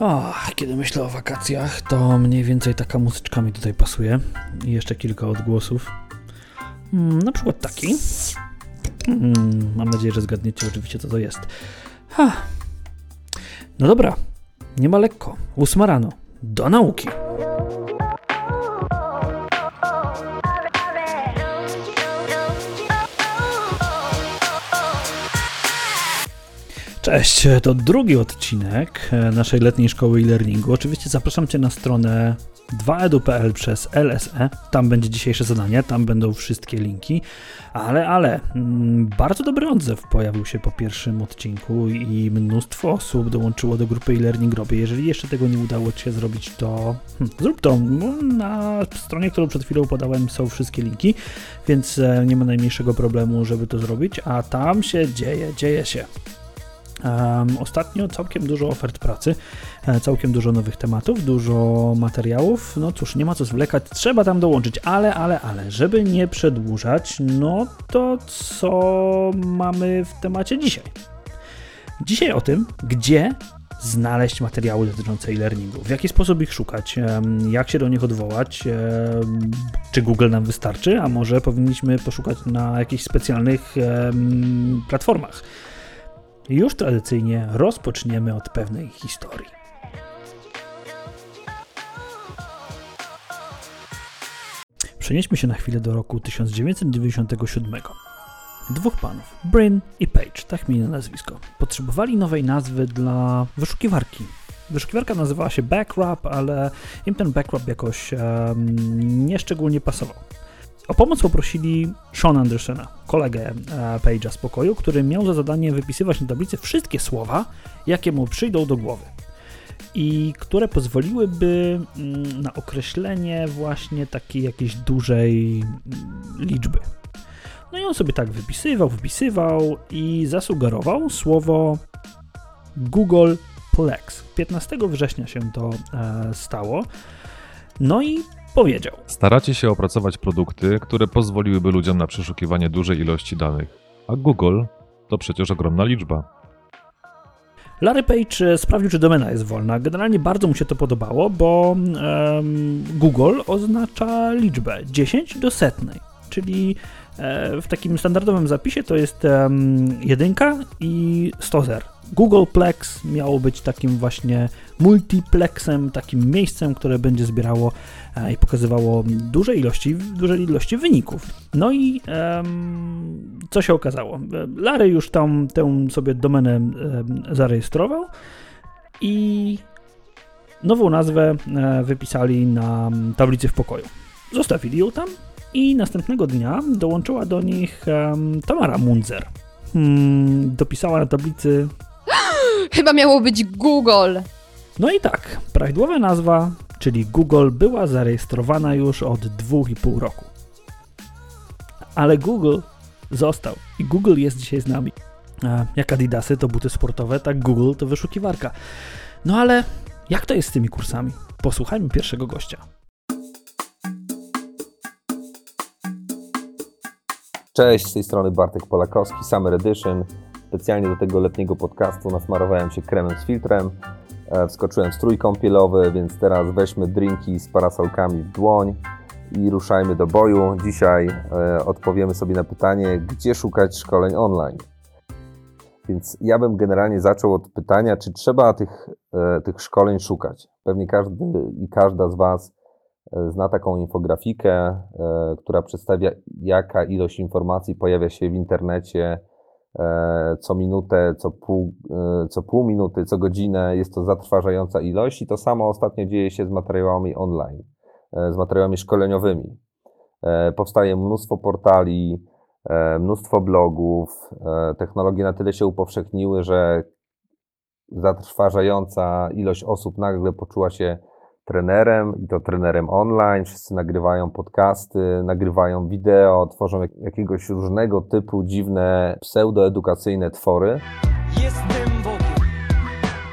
O, kiedy myślę o wakacjach, to mniej więcej taka muzyczka mi tutaj pasuje. I jeszcze kilka odgłosów. Mm, na przykład taki. Mm, mam nadzieję, że zgadniecie oczywiście, co to jest. Ha. No dobra, nie ma lekko. Ósma rano. Do nauki. Cześć, to drugi odcinek e, naszej letniej szkoły e-learningu. Oczywiście zapraszam Cię na stronę 2edu.pl przez LSE. Tam będzie dzisiejsze zadanie, tam będą wszystkie linki. Ale, ale, mm, bardzo dobry odzew pojawił się po pierwszym odcinku i mnóstwo osób dołączyło do grupy e-learning robię. Jeżeli jeszcze tego nie udało Ci się zrobić, to hmm, zrób to. No, na stronie, którą przed chwilą podałem, są wszystkie linki, więc e, nie ma najmniejszego problemu, żeby to zrobić. A tam się dzieje, dzieje się. Ostatnio całkiem dużo ofert pracy, e, całkiem dużo nowych tematów, dużo materiałów. No cóż, nie ma co zwlekać, trzeba tam dołączyć, ale, ale, ale, żeby nie przedłużać, no to co mamy w temacie dzisiaj? Dzisiaj o tym, gdzie znaleźć materiały dotyczące e-learningu, w jaki sposób ich szukać, jak się do nich odwołać, czy Google nam wystarczy, a może powinniśmy poszukać na jakichś specjalnych platformach. Już tradycyjnie rozpoczniemy od pewnej historii. Przenieśmy się na chwilę do roku 1997. Dwóch panów, Bryn i Page, tak mi na nazwisko, potrzebowali nowej nazwy dla wyszukiwarki. Wyszukiwarka nazywała się Backrap, ale im ten Backrap jakoś um, nieszczególnie pasował. O pomoc poprosili Sean Andersona, kolegę e, Page'a z pokoju, który miał za zadanie wypisywać na tablicy wszystkie słowa, jakie mu przyjdą do głowy i które pozwoliłyby mm, na określenie właśnie takiej jakiejś dużej mm, liczby. No i on sobie tak wypisywał, wypisywał i zasugerował słowo Google Plex. 15 września się to e, stało. No i powiedział. Staracie się opracować produkty, które pozwoliłyby ludziom na przeszukiwanie dużej ilości danych. A Google to przecież ogromna liczba. Larry Page e, sprawdził, czy domena jest wolna. Generalnie bardzo mu się to podobało, bo um, Google oznacza liczbę 10 do setnej, czyli e, w takim standardowym zapisie to jest um, jedynka i 100 zer. Googleplex miało być takim właśnie multiplexem, takim miejscem, które będzie zbierało e, i pokazywało duże ilości, duże ilości wyników. No i um, co się okazało? Larry już tam tę sobie domenę um, zarejestrował i nową nazwę e, wypisali na tablicy w pokoju. Zostawili ją tam i następnego dnia dołączyła do nich um, Tamara Munzer. Hmm, dopisała na tablicy Chyba miało być Google. No i tak, prawidłowa nazwa, czyli Google, była zarejestrowana już od 2,5 roku. Ale Google został i Google jest dzisiaj z nami. Jak Adidasy to buty sportowe, tak Google to wyszukiwarka. No ale jak to jest z tymi kursami? Posłuchajmy pierwszego gościa. Cześć, z tej strony Bartek Polakowski, Summer Edition. Specjalnie do tego letniego podcastu nasmarowałem się kremem z filtrem, wskoczyłem w strój kąpielowy, więc teraz weźmy drinki z parasolkami w dłoń i ruszajmy do boju. Dzisiaj e, odpowiemy sobie na pytanie, gdzie szukać szkoleń online. Więc ja bym generalnie zaczął od pytania, czy trzeba tych, e, tych szkoleń szukać. Pewnie każdy i każda z Was zna taką infografikę, która przedstawia, jaka ilość informacji pojawia się w internecie E, co minutę, co pół, e, co pół minuty, co godzinę. Jest to zatrważająca ilość i to samo ostatnio dzieje się z materiałami online, e, z materiałami szkoleniowymi. Powstaje mnóstwo portali, mnóstwo blogów. Technologie na tyle się upowszechniły, że zatrważająca ilość osób nagle poczuła się trenerem i to trenerem online. Wszyscy nagrywają podcasty, nagrywają wideo, tworzą jakiegoś różnego typu dziwne pseudoedukacyjne twory. Jestem Bogiem.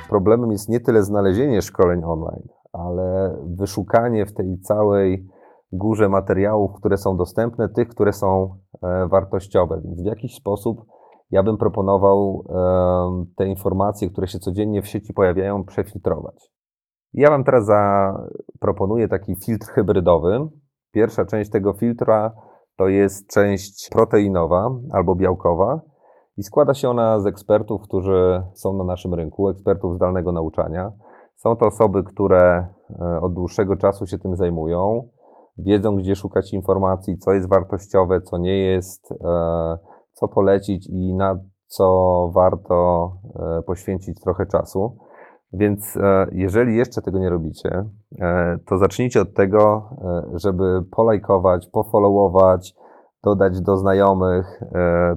Problemem jest nie tyle znalezienie szkoleń online, ale wyszukanie w tej całej górze materiałów, które są dostępne, tych, które są e, wartościowe. Więc w jakiś sposób ja bym proponował em, te informacje, które się codziennie w sieci pojawiają, przefiltrować. Ja Wam teraz zaproponuję taki filtr hybrydowy. Pierwsza część tego filtra to jest część proteinowa albo białkowa i składa się ona z ekspertów, którzy są na naszym rynku, ekspertów zdalnego nauczania. Są to osoby, które e, od dłuższego czasu się tym zajmują, wiedzą, gdzie szukać informacji, co jest wartościowe, co nie jest, e, co polecić i na co warto e, poświęcić trochę czasu. Więc e, jeżeli jeszcze tego nie robicie, e, to zacznijcie od tego, e, żeby polajkować, pofollowować, dodać do znajomych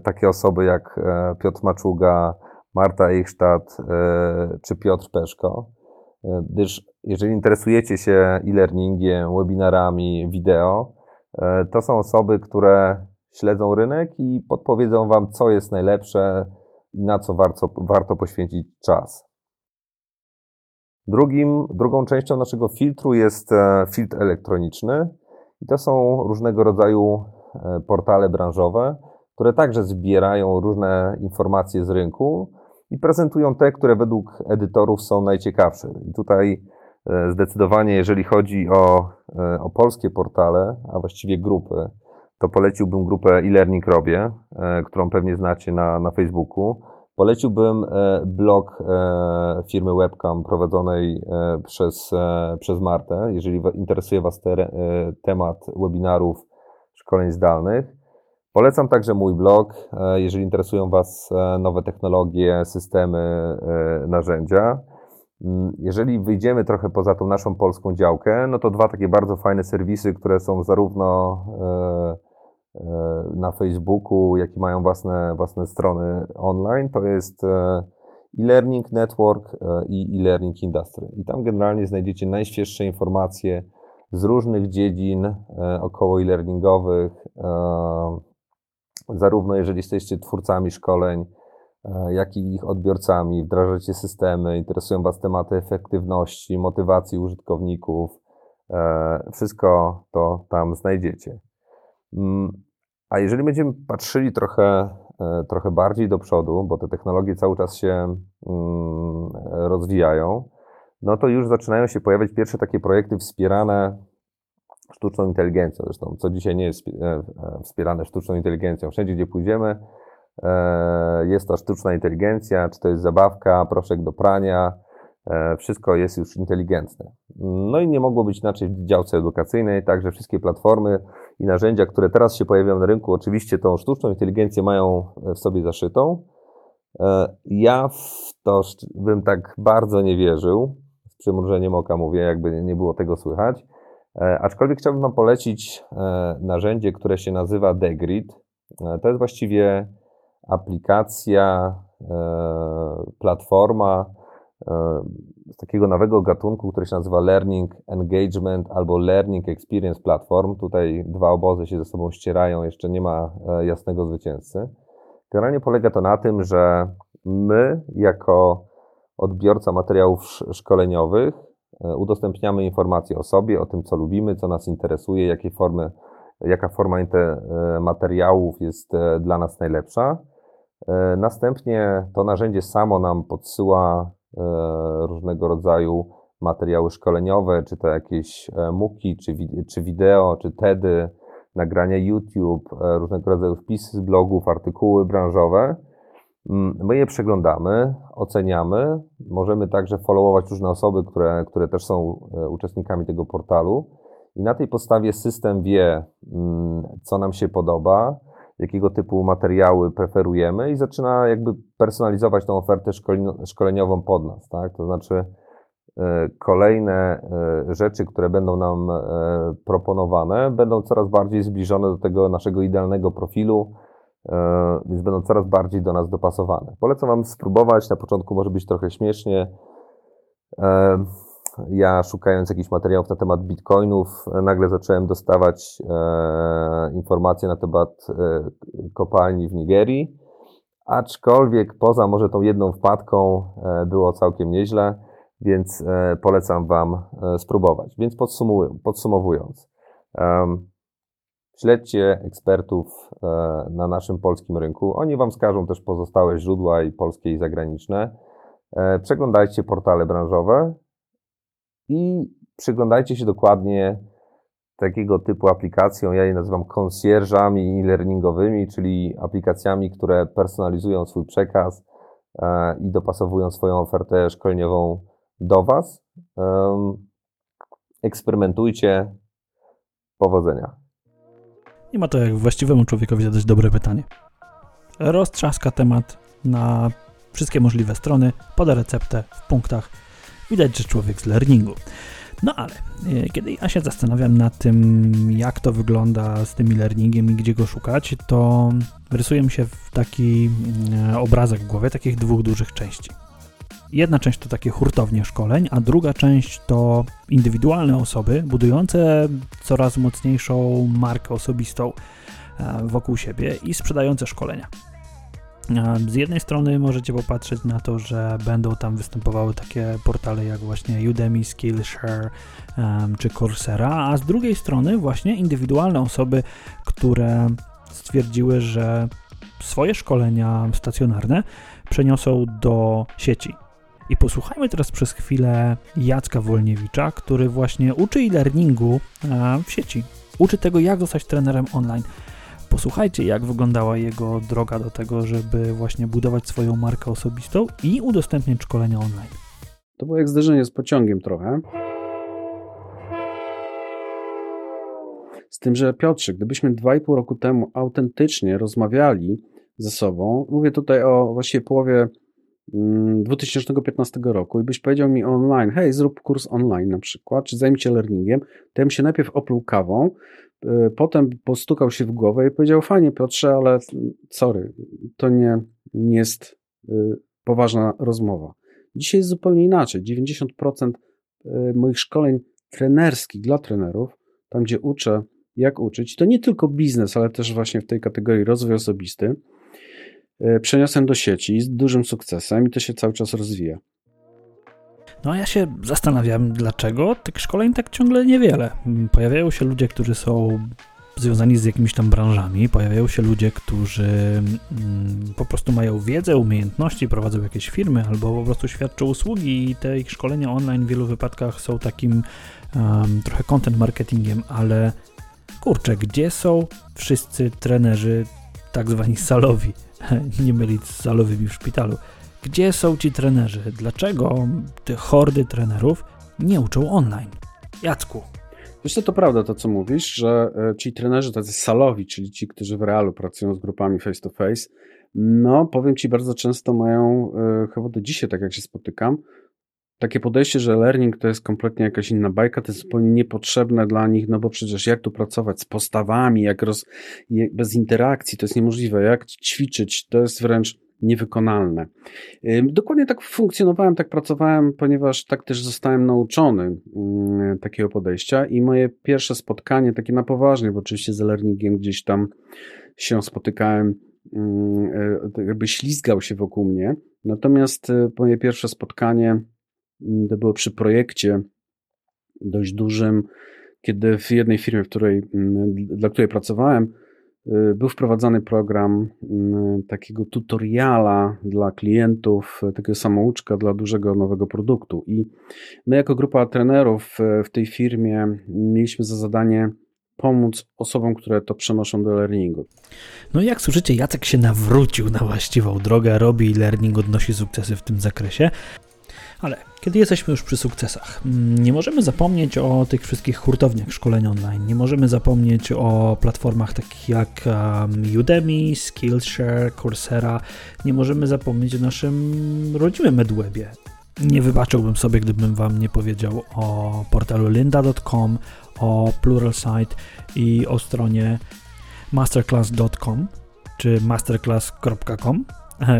takie osoby jak Piotr Maczuga, Marta Eichstadt czy Piotr Peszko. Gdyż jeżeli interesujecie się e-learningiem, webinarami, wideo, to są osoby, które śledzą rynek i podpowiedzą Wam, co jest najlepsze i na co warto, warto poświęcić czas. Drugim, drugą częścią naszego filtru jest e, filtr elektroniczny i to są różnego rodzaju e, portale branżowe, które także zbierają różne informacje z rynku i prezentują te, które według edytorów są najciekawsze. I tutaj e, zdecydowanie, jeżeli chodzi o, o polskie portale, a właściwie grupy, to poleciłbym grupę e-learning robię, którą pewnie znacie na, na Facebooku. Poleciłbym e, blog e, firmy Webcam prowadzonej e, przez, przez Martę, jeżeli interesuje Was te, temat webinarów, szkoleń zdalnych. Polecam także mój blog, jeżeli interesują Was nowe technologie, systemy, narzędzia. Mm, Jeżeli wyjdziemy trochę poza tą naszą polską działkę, no to dwa takie bardzo fajne serwisy, które są zarówno na Facebooku, jak i mają własne, własne strony online, to jest e, e-learning network e, i e-learning industry. I tam generalnie znajdziecie najświeższe informacje z różnych dziedzin e, około e-learningowych, e, zarówno jeżeli jesteście twórcami szkoleń, e, jak i ich odbiorcami, wdrażacie systemy, interesują Was tematy efektywności, motywacji użytkowników, e, wszystko to tam znajdziecie. A jeżeli będziemy patrzyli trochę, e, trochę bardziej do przodu, bo te technologie cały czas się mm, rozwijają, no to już zaczynają się pojawiać pierwsze takie projekty wspierane sztuczną inteligencją. Zresztą, co dzisiaj nie jest e, e, wspierane sztuczną inteligencją. Wszędzie, gdzie pójdziemy, jest to sztuczna inteligencja, czy to jest zabawka, proszek do prania, wszystko jest już inteligentne. No i nie mogło być inaczej w działce edukacyjnej, także wszystkie platformy i narzędzia, które teraz się pojawiają na rynku, oczywiście tą sztuczną inteligencję mają w sobie zaszytą. E, Ja w to bym tak bardzo nie wierzył, z przymrużeniem oka mówię, jakby nie było tego słychać. E, Aczkolwiek chciałbym Wam polecić e, narzędzie, które się nazywa Degrid. E, To jest właściwie aplikacja, e, platforma e, z takiego nowego gatunku, który się nazywa Learning Engagement albo Learning Experience Platform. Tutaj dwa obozy się ze sobą ścierają, jeszcze nie ma e, jasnego zwycięzcy. Generalnie polega to na tym, że my, jako odbiorca materiałów sz- szkoleniowych, e, udostępniamy informacje o sobie, o tym, co lubimy, co nas interesuje, jakie formy, jaka forma e, materiałów jest dla nas najlepsza. Następnie to narzędzie samo nam podsyła różnego rodzaju materiały szkoleniowe, czy to jakieś e, muki, czy, czy wideo, czy TEDy, nagrania YouTube, e, różnego rodzaju wpisy z blogów, artykuły branżowe. Mm, My je przeglądamy, oceniamy. Możemy także followować różne osoby, które, które też są e, uczestnikami tego portalu. I na tej podstawie system wie, mm, co nam się podoba, jakiego typu materiały preferujemy i zaczyna jakby personalizować tą ofertę szkoleniową pod nas. Tak? To znaczy, e, kolejne e, rzeczy, które będą nam e, proponowane, będą coraz bardziej zbliżone do tego naszego idealnego profilu, więc będą coraz bardziej do nas dopasowane. Polecam Wam spróbować. Na początku może być trochę śmiesznie. Ja szukając jakichś materiałów na temat bitcoinów, nagle zacząłem dostawać e, informacje na temat e, kopalni w Nigerii. Aczkolwiek poza może tą jedną wpadką e, było całkiem nieźle, więc e, polecam Wam e, spróbować. Więc podsumowując, Śledźcie ekspertów e, na naszym polskim rynku. Oni Wam wskażą też pozostałe źródła i polskie i zagraniczne. Przeglądajcie portale branżowe i przyglądajcie się dokładnie takiego typu aplikacją. Ja je nazywam concierge'ami e-learningowymi, czyli aplikacjami, które personalizują swój przekaz e, i dopasowują swoją ofertę szkoleniową do Was. Eksperymentujcie. Powodzenia. Nie ma to jak właściwemu człowiekowi zadać dobre pytanie. Roztrzaska temat na wszystkie możliwe strony, poda receptę w punktach. Widać, że człowiek z learningu. No ale e, kiedy ja się zastanawiam nad tym, jak to wygląda z tym e-learningiem i gdzie go szukać, to rysuje mi się taki mm, obrazek w głowie takich dwóch dużych części. Jedna część to takie hurtownie szkoleń, a druga część to indywidualne osoby budujące coraz mocniejszą markę osobistą e, wokół siebie i sprzedające szkolenia. Z jednej strony możecie popatrzeć na to, że będą tam występowały takie portale jak właśnie Udemy, Skillshare um, czy Coursera, a z drugiej strony właśnie indywidualne osoby, które stwierdziły, że swoje szkolenia stacjonarne przeniosą do sieci. I posłuchajmy teraz przez chwilę Jacka Wolniewicza, który właśnie uczy e-learningu e, w sieci. Uczy tego, jak zostać trenerem online. Posłuchajcie, jak wyglądała jego droga do tego, żeby właśnie budować swoją markę osobistą i udostępniać szkolenia online. To było jak zderzenie z pociągiem trochę. Z tym, że Piotrze, gdybyśmy 2,5 roku temu autentycznie rozmawiali ze sobą, mówię tutaj o właściwie połowie 2015 mm, roku i byś powiedział mi online, hej, zrób kurs online na przykład, czy zajmij się learningiem, to ja bym się najpierw opluł kawą, potem postukał się w głowę i powiedział, fajnie Piotrze, ale sorry, to nie, nie jest y, poważna rozmowa. Dzisiaj jest zupełnie inaczej. 90% y, moich szkoleń trenerskich dla trenerów, tam gdzie uczę, jak uczyć, to nie tylko biznes, ale też właśnie w tej kategorii rozwój osobisty, przeniosłem do sieci z dużym sukcesem i to się cały czas rozwija. No a ja się zastanawiam, dlaczego tych szkoleń tak ciągle niewiele. Pojawiają się ludzie, którzy są związani z jakimiś tam branżami, pojawiają się ludzie, którzy mm, po prostu mają wiedzę, umiejętności, prowadzą jakieś firmy albo po prostu świadczą usługi i te ich szkolenia online w wielu wypadkach są takim um, trochę content marketingiem, ale kurczę, gdzie są wszyscy trenerzy tak zwani salowi? nie mylić z salowymi w szpitalu. Gdzie są ci trenerzy? Dlaczego te hordy trenerów nie uczą online? Jacku. Co, to prawda to, co mówisz, że e, ci trenerzy tacy salowi, czyli ci, którzy w realu pracują z grupami face to face, no powiem ci, bardzo często mają, e, chyba do dzisiaj, tak jak się spotykam, takie podejście, że learning to jest kompletnie jakaś inna bajka, to jest zupełnie niepotrzebne dla nich, no bo przecież jak tu pracować z postawami, jak roz, bez interakcji, to jest niemożliwe, jak ćwiczyć, to jest wręcz niewykonalne. Dokładnie tak funkcjonowałem, tak pracowałem, ponieważ tak też zostałem nauczony takiego podejścia i moje pierwsze spotkanie, takie na poważnie, bo oczywiście z learningiem gdzieś tam się spotykałem, e, jakby ślizgał się wokół mnie, natomiast e, moje pierwsze spotkanie Mm, to było przy projekcie dość dużym, kiedy w jednej firmie, w której, mm, dla której pracowałem, był wprowadzany program mm, takiego tutoriala dla klientów, takiego samouczka dla dużego nowego produktu. I my, jako grupa trenerów w tej firmie, mieliśmy za zadanie pomóc osobom, które to przenoszą do learningu. No i jak słyszycie, Jacek się nawrócił na właściwą drogę, robi learning, odnosi sukcesy w tym zakresie. Ale kiedy jesteśmy już przy sukcesach, mm, nie możemy zapomnieć o tych wszystkich hurtowniach szkoleń online, nie możemy zapomnieć o platformach takich jak Udemy, Skillshare, Coursera, nie możemy zapomnieć o naszym rodzimym medwebie. Nie wybaczyłbym sobie, gdybym wam nie powiedział o portalu lynda.com, o Pluralsight i o stronie masterclass.com czy masterclass.com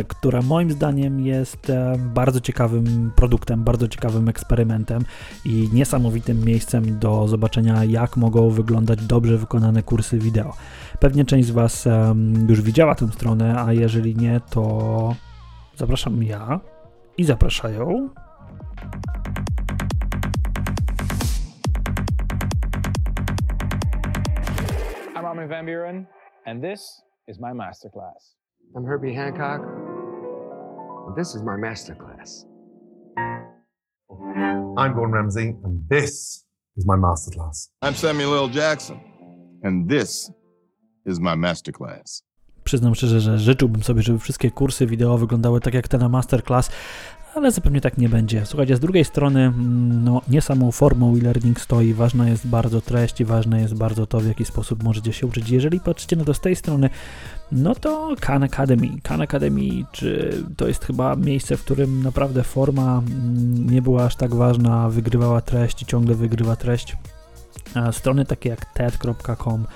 która moim zdaniem jest e, bardzo ciekawym produktem, bardzo ciekawym eksperymentem i niesamowitym miejscem do zobaczenia, jak mogą wyglądać dobrze wykonane kursy wideo. Pewnie część z Was już widziała tę stronę, a jeżeli nie, to zapraszam ja i zapraszają. Armin van Buren, and this is my masterclass. I'm Herbie Hancock. and This is my masterclass. I'm Gordon Ramsay, and this is my masterclass. I'm Samuel L. Jackson, and this is my masterclass. Przyznam szczerze, że życzyłbym sobie, żeby wszystkie kursy wideo wyglądały tak jak te na Masterclass, ale zapewne tak nie będzie. Słuchajcie, z drugiej strony, mm, no nie samą formą e-learning stoi, ważna jest bardzo treść i ważne jest bardzo to, w jaki sposób możecie się uczyć. Jeżeli patrzycie na to z tej strony, no to Khan Academy. Khan Academy, czy to jest chyba miejsce, w którym naprawdę forma mm, nie była aż tak ważna, wygrywała treść i ciągle wygrywa treść. Strony takie jak TED.com,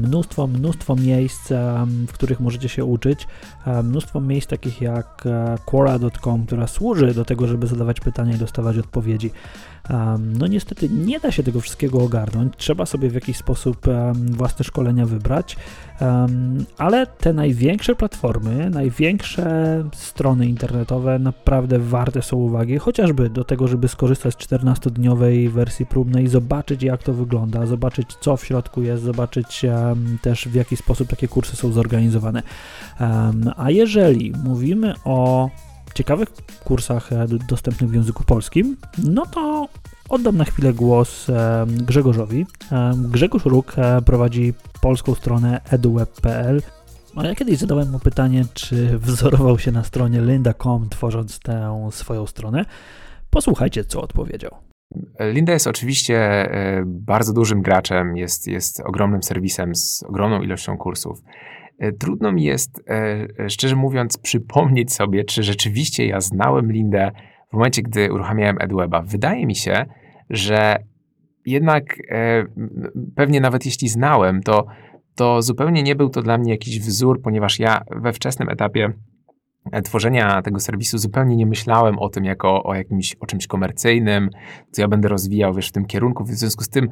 mnóstwo, mnóstwo miejsc, e, w których możecie się uczyć, e, mnóstwo miejsc takich jak e, Quora.com, która służy do tego, żeby zadawać pytania i dostawać odpowiedzi. No niestety nie da się tego wszystkiego ogarnąć, trzeba sobie w jakiś sposób własne szkolenia wybrać, ale te największe platformy, największe strony internetowe naprawdę warte są uwagi, chociażby do tego, żeby skorzystać z 14-dniowej wersji próbnej, zobaczyć jak to wygląda, zobaczyć co w środku jest, zobaczyć też w jaki sposób takie kursy są zorganizowane. A jeżeli mówimy o ciekawych kursach e, dostępnych w języku polskim, no to oddam na chwilę głos Grzegorzowi. Grzegorz Róg e, prowadzi polską stronę eduweb.pl. A ja kiedyś zadałem mu pytanie, czy wzorował się na stronie lynda.com, tworząc tę swoją stronę. Posłuchajcie, co odpowiedział. Linda jest oczywiście e, bardzo dużym graczem, jest, jest ogromnym serwisem z ogromną ilością kursów. E, Trudno mi jest, e, szczerze mówiąc, przypomnieć sobie, czy rzeczywiście ja znałem Lindę w momencie, gdy uruchamiałem EdWeba. Wydaje mi się, że jednak pewnie nawet jeśli znałem, to, to zupełnie nie był to dla mnie jakiś wzór, ponieważ ja we wczesnym etapie tworzenia tego serwisu zupełnie nie myślałem o tym jako o jakimś, o czymś komercyjnym, co ja będę rozwijał, wiesz, w tym kierunku. W związku z tym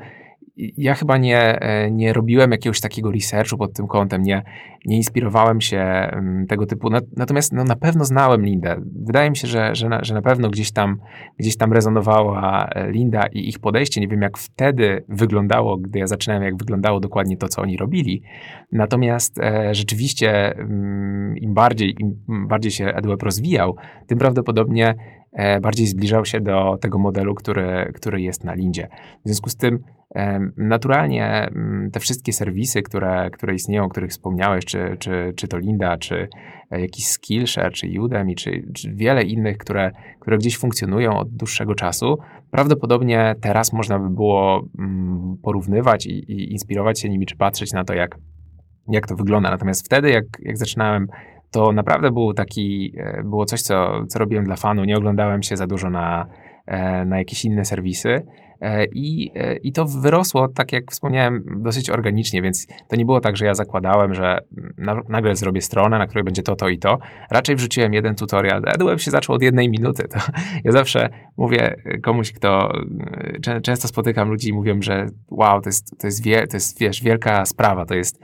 ja chyba nie, e, nie robiłem jakiegoś takiego researchu pod tym kątem, nie, nie inspirowałem się mm, tego typu. Na- Natomiast no, na pewno znałem Lindę. Wydaje mi się, że, że, na, że na pewno gdzieś tam, gdzieś tam rezonowała e, Linda i ich podejście. Nie wiem, jak wtedy wyglądało, gdy ja zaczynałem, jak wyglądało dokładnie to, co oni robili. Natomiast e, rzeczywiście mm, im bardziej, im bardziej się EdWeb rozwijał, tym prawdopodobnie bardziej zbliżał się do tego modelu, który, który jest na Lindzie. W związku z tym em, naturalnie mm, te wszystkie serwisy, które, które istnieją, o których wspomniałeś, czy, czy, czy to Linda, czy e, jakiś Skillshare, czy Udemy, czy, czy wiele innych, które, które gdzieś funkcjonują od dłuższego czasu, prawdopodobnie teraz można by było mm, porównywać i, i inspirować się nimi, czy patrzeć na to, jak, jak to wygląda. Natomiast wtedy, jak, jak zaczynałem, to naprawdę był taki, e, było coś, co, co robiłem dla fanu. Nie oglądałem się za dużo na, e, na jakieś inne serwisy. E, I, I to wyrosło, tak jak wspomniałem, dosyć organicznie, więc to nie było tak, że ja zakładałem, że na, nagle zrobię stronę, na której będzie to, to i to. Raczej wrzuciłem jeden tutorial. EdWeb się zaczął od jednej minuty. To ja zawsze mówię komuś, kto czę- często spotykam ludzi i mówią, że wow, to jest, to jest, wie, to jest wiesz, wielka sprawa, to jest,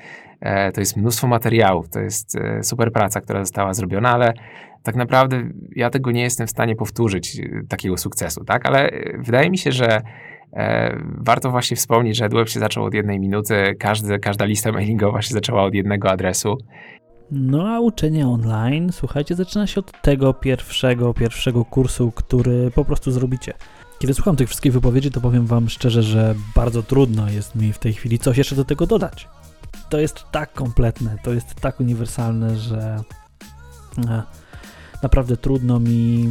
to jest mnóstwo materiałów, to jest e, super praca, która została zrobiona, ale tak naprawdę ja tego nie jestem w stanie powtórzyć, e, takiego sukcesu, tak? Ale e, wydaje mi się, że e, warto właśnie wspomnieć, że AdWeb się zaczął od jednej minuty, każdy, każda lista mailingowa się zaczęła od jednego adresu. No a uczenie online, słuchajcie, zaczyna się od tego pierwszego, pierwszego kursu, który po prostu zrobicie. Kiedy słucham tych wszystkich wypowiedzi, to powiem wam szczerze, że bardzo trudno jest mi w tej chwili coś jeszcze do tego dodać. To jest tak kompletne, to jest tak uniwersalne, że e, naprawdę trudno mi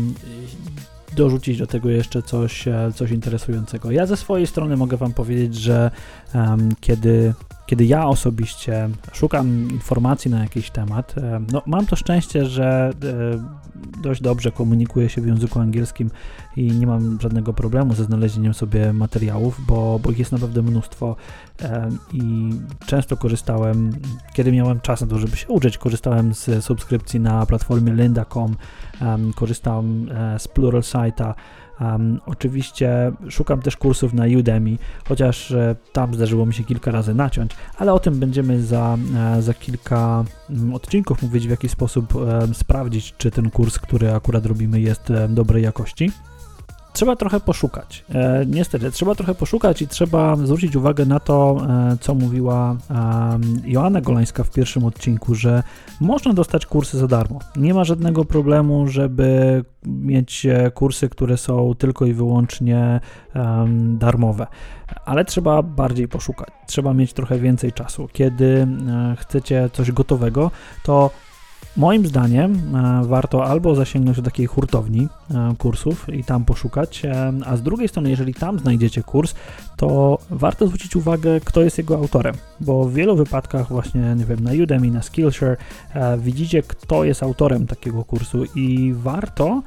e, dorzucić do tego jeszcze coś, e, coś interesującego. Ja ze swojej strony mogę wam powiedzieć, że em, kiedy kiedy ja osobiście szukam informacji na jakiś temat, e, no mam to szczęście, że e, dość dobrze komunikuję się w języku angielskim i nie mam żadnego problemu ze znalezieniem sobie materiałów, bo, bo ich jest naprawdę mnóstwo e, i często korzystałem, kiedy miałem czas na to, żeby się uczyć, korzystałem z subskrypcji na platformie lynda.com, em, korzystałem e, z Pluralsighta, Um, oczywiście szukam też kursów na Udemy, chociaż e, tam zdarzyło mi się kilka razy naciąć, ale o tym będziemy za, e, za kilka mm, odcinków mówić, w jaki sposób sprawdzić, czy ten kurs, który akurat robimy, jest dobrej jakości. Trzeba trochę poszukać. E, niestety, trzeba trochę poszukać i trzeba zwrócić uwagę na to, e, co mówiła e, Joanna Golańska w pierwszym odcinku, że można dostać kursy za darmo. Nie ma żadnego problemu, żeby mieć e, kursy, które są tylko i wyłącznie darmowe, ale trzeba bardziej poszukać. Trzeba mieć trochę więcej czasu. Kiedy e, chcecie coś gotowego, to Moim zdaniem e, warto albo zasięgnąć do takiej hurtowni kursów i tam poszukać, e, a z drugiej strony, jeżeli tam znajdziecie kurs, to warto zwrócić uwagę, kto jest jego autorem, bo w wielu wypadkach właśnie, nie wiem, na Udemy, na Skillshare e, widzicie, kto jest autorem takiego kursu i warto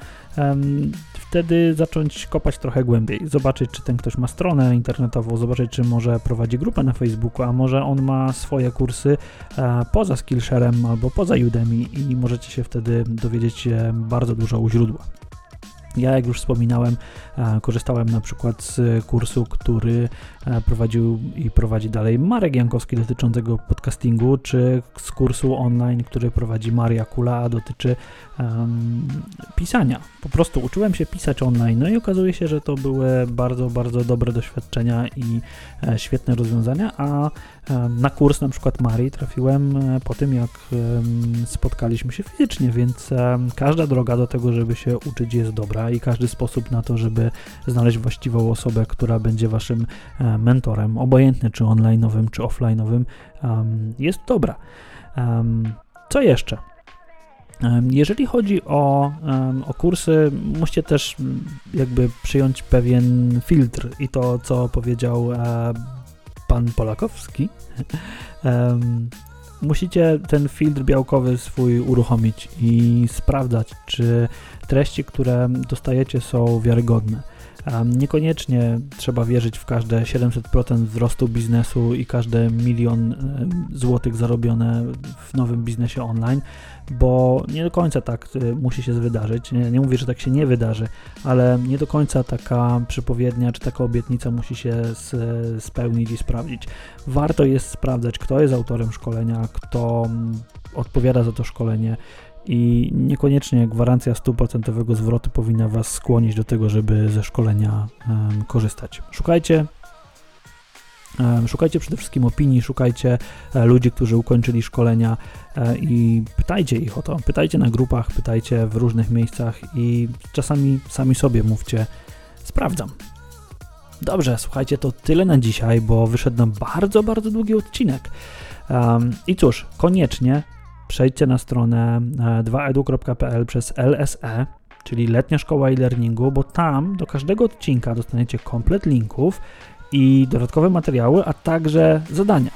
wtedy zacząć kopać trochę głębiej, zobaczyć, czy ten ktoś ma stronę internetową, zobaczyć, czy może prowadzi grupę na Facebooku, a może on ma swoje kursy e, poza Skillsharem albo poza Udemy i możecie się wtedy dowiedzieć e, bardzo dużo u źródła. Ja, jak już wspominałem, korzystałem na przykład z kursu, który e, prowadził i prowadzi dalej Marek Jankowski dotyczącego podcastingu, czy z kursu online, który prowadzi Maria Kula, a dotyczy em, pisania. Po prostu uczyłem się pisać online, no i okazuje się, że to były bardzo, bardzo dobre doświadczenia i e, świetne rozwiązania, a na kurs na przykład Marii trafiłem e, po tym, jak spotkaliśmy się fizycznie, więc każda droga do tego, żeby się uczyć jest dobra i każdy sposób na to, żeby znaleźć właściwą osobę, która będzie waszym e, mentorem, obojętnie czy online'owym, czy offline'owym, jest dobra. Co jeszcze? Jeżeli chodzi o, o kursy, musicie też jakby przyjąć pewien filtr i to, co powiedział e, pan Polakowski. Musicie ten filtr białkowy swój uruchomić i sprawdzać, czy treści, które dostajecie są wiarygodne. Niekoniecznie trzeba wierzyć w każde 700% wzrostu biznesu i każde milion em, złotych zarobione w nowym biznesie online, bo nie do końca tak y, musi się wydarzyć. Nie, nie mówię, że tak się nie wydarzy, ale nie do końca taka przepowiednia czy taka obietnica musi się s- spełnić i sprawdzić. Warto jest sprawdzać, kto jest autorem szkolenia, kto odpowiada za to szkolenie i niekoniecznie gwarancja 100% zwrotu powinna Was skłonić do tego, żeby ze szkolenia em, korzystać. Szukajcie Szukajcie przede wszystkim opinii, szukajcie e, ludzi, którzy ukończyli szkolenia e, i pytajcie ich o to. Pytajcie na grupach, pytajcie w różnych miejscach i czasami sami sobie mówcie: Sprawdzam. Dobrze, słuchajcie, to tyle na dzisiaj, bo wyszedł nam bardzo, bardzo długi odcinek. Um, I cóż, koniecznie przejdźcie na stronę e, 2edu.pl przez LSE, czyli Letnia Szkoła e-Learningu, bo tam do każdego odcinka dostaniecie komplet linków i dodatkowe materiały, a także zadania.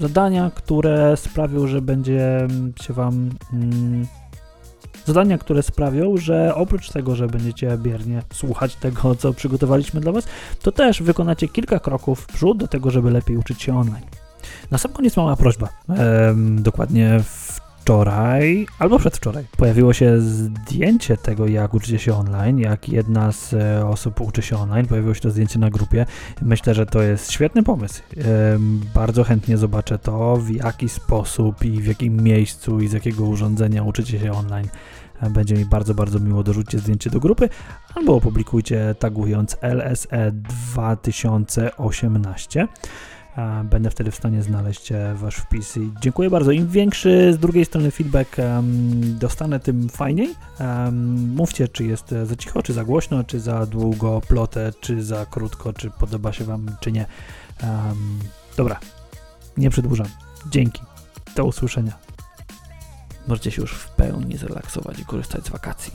Zadania, które sprawią, że będzie się Wam. Mm, zadania, które sprawią, że oprócz tego, że będziecie biernie słuchać tego, co przygotowaliśmy dla Was, to też wykonacie kilka kroków w przód do tego, żeby lepiej uczyć się online. Na sam koniec mała prośba. Em, dokładnie wczoraj albo przedwczoraj pojawiło się zdjęcie tego, jak uczycie się online, jak jedna z e, osób uczy się online. Pojawiło się to zdjęcie na grupie. Myślę, że to jest świetny pomysł. Em, bardzo chętnie zobaczę to, w jaki sposób i w jakim miejscu i z jakiego urządzenia uczycie się online. Będzie mi bardzo, bardzo miło. Dorzućcie zdjęcie do grupy albo opublikujcie tagując LSE 2018. Będę wtedy w stanie znaleźć e, wasz wpis i dziękuję bardzo. Im większy z drugiej strony feedback dostanę, tym fajniej. Mówcie, czy jest e, za cicho, czy za głośno, czy za długo plotę, czy za krótko, czy podoba się wam, czy nie. Dobra, nie przedłużam. Dzięki. Do usłyszenia. Możecie się już w pełni zrelaksować i korzystać z wakacji.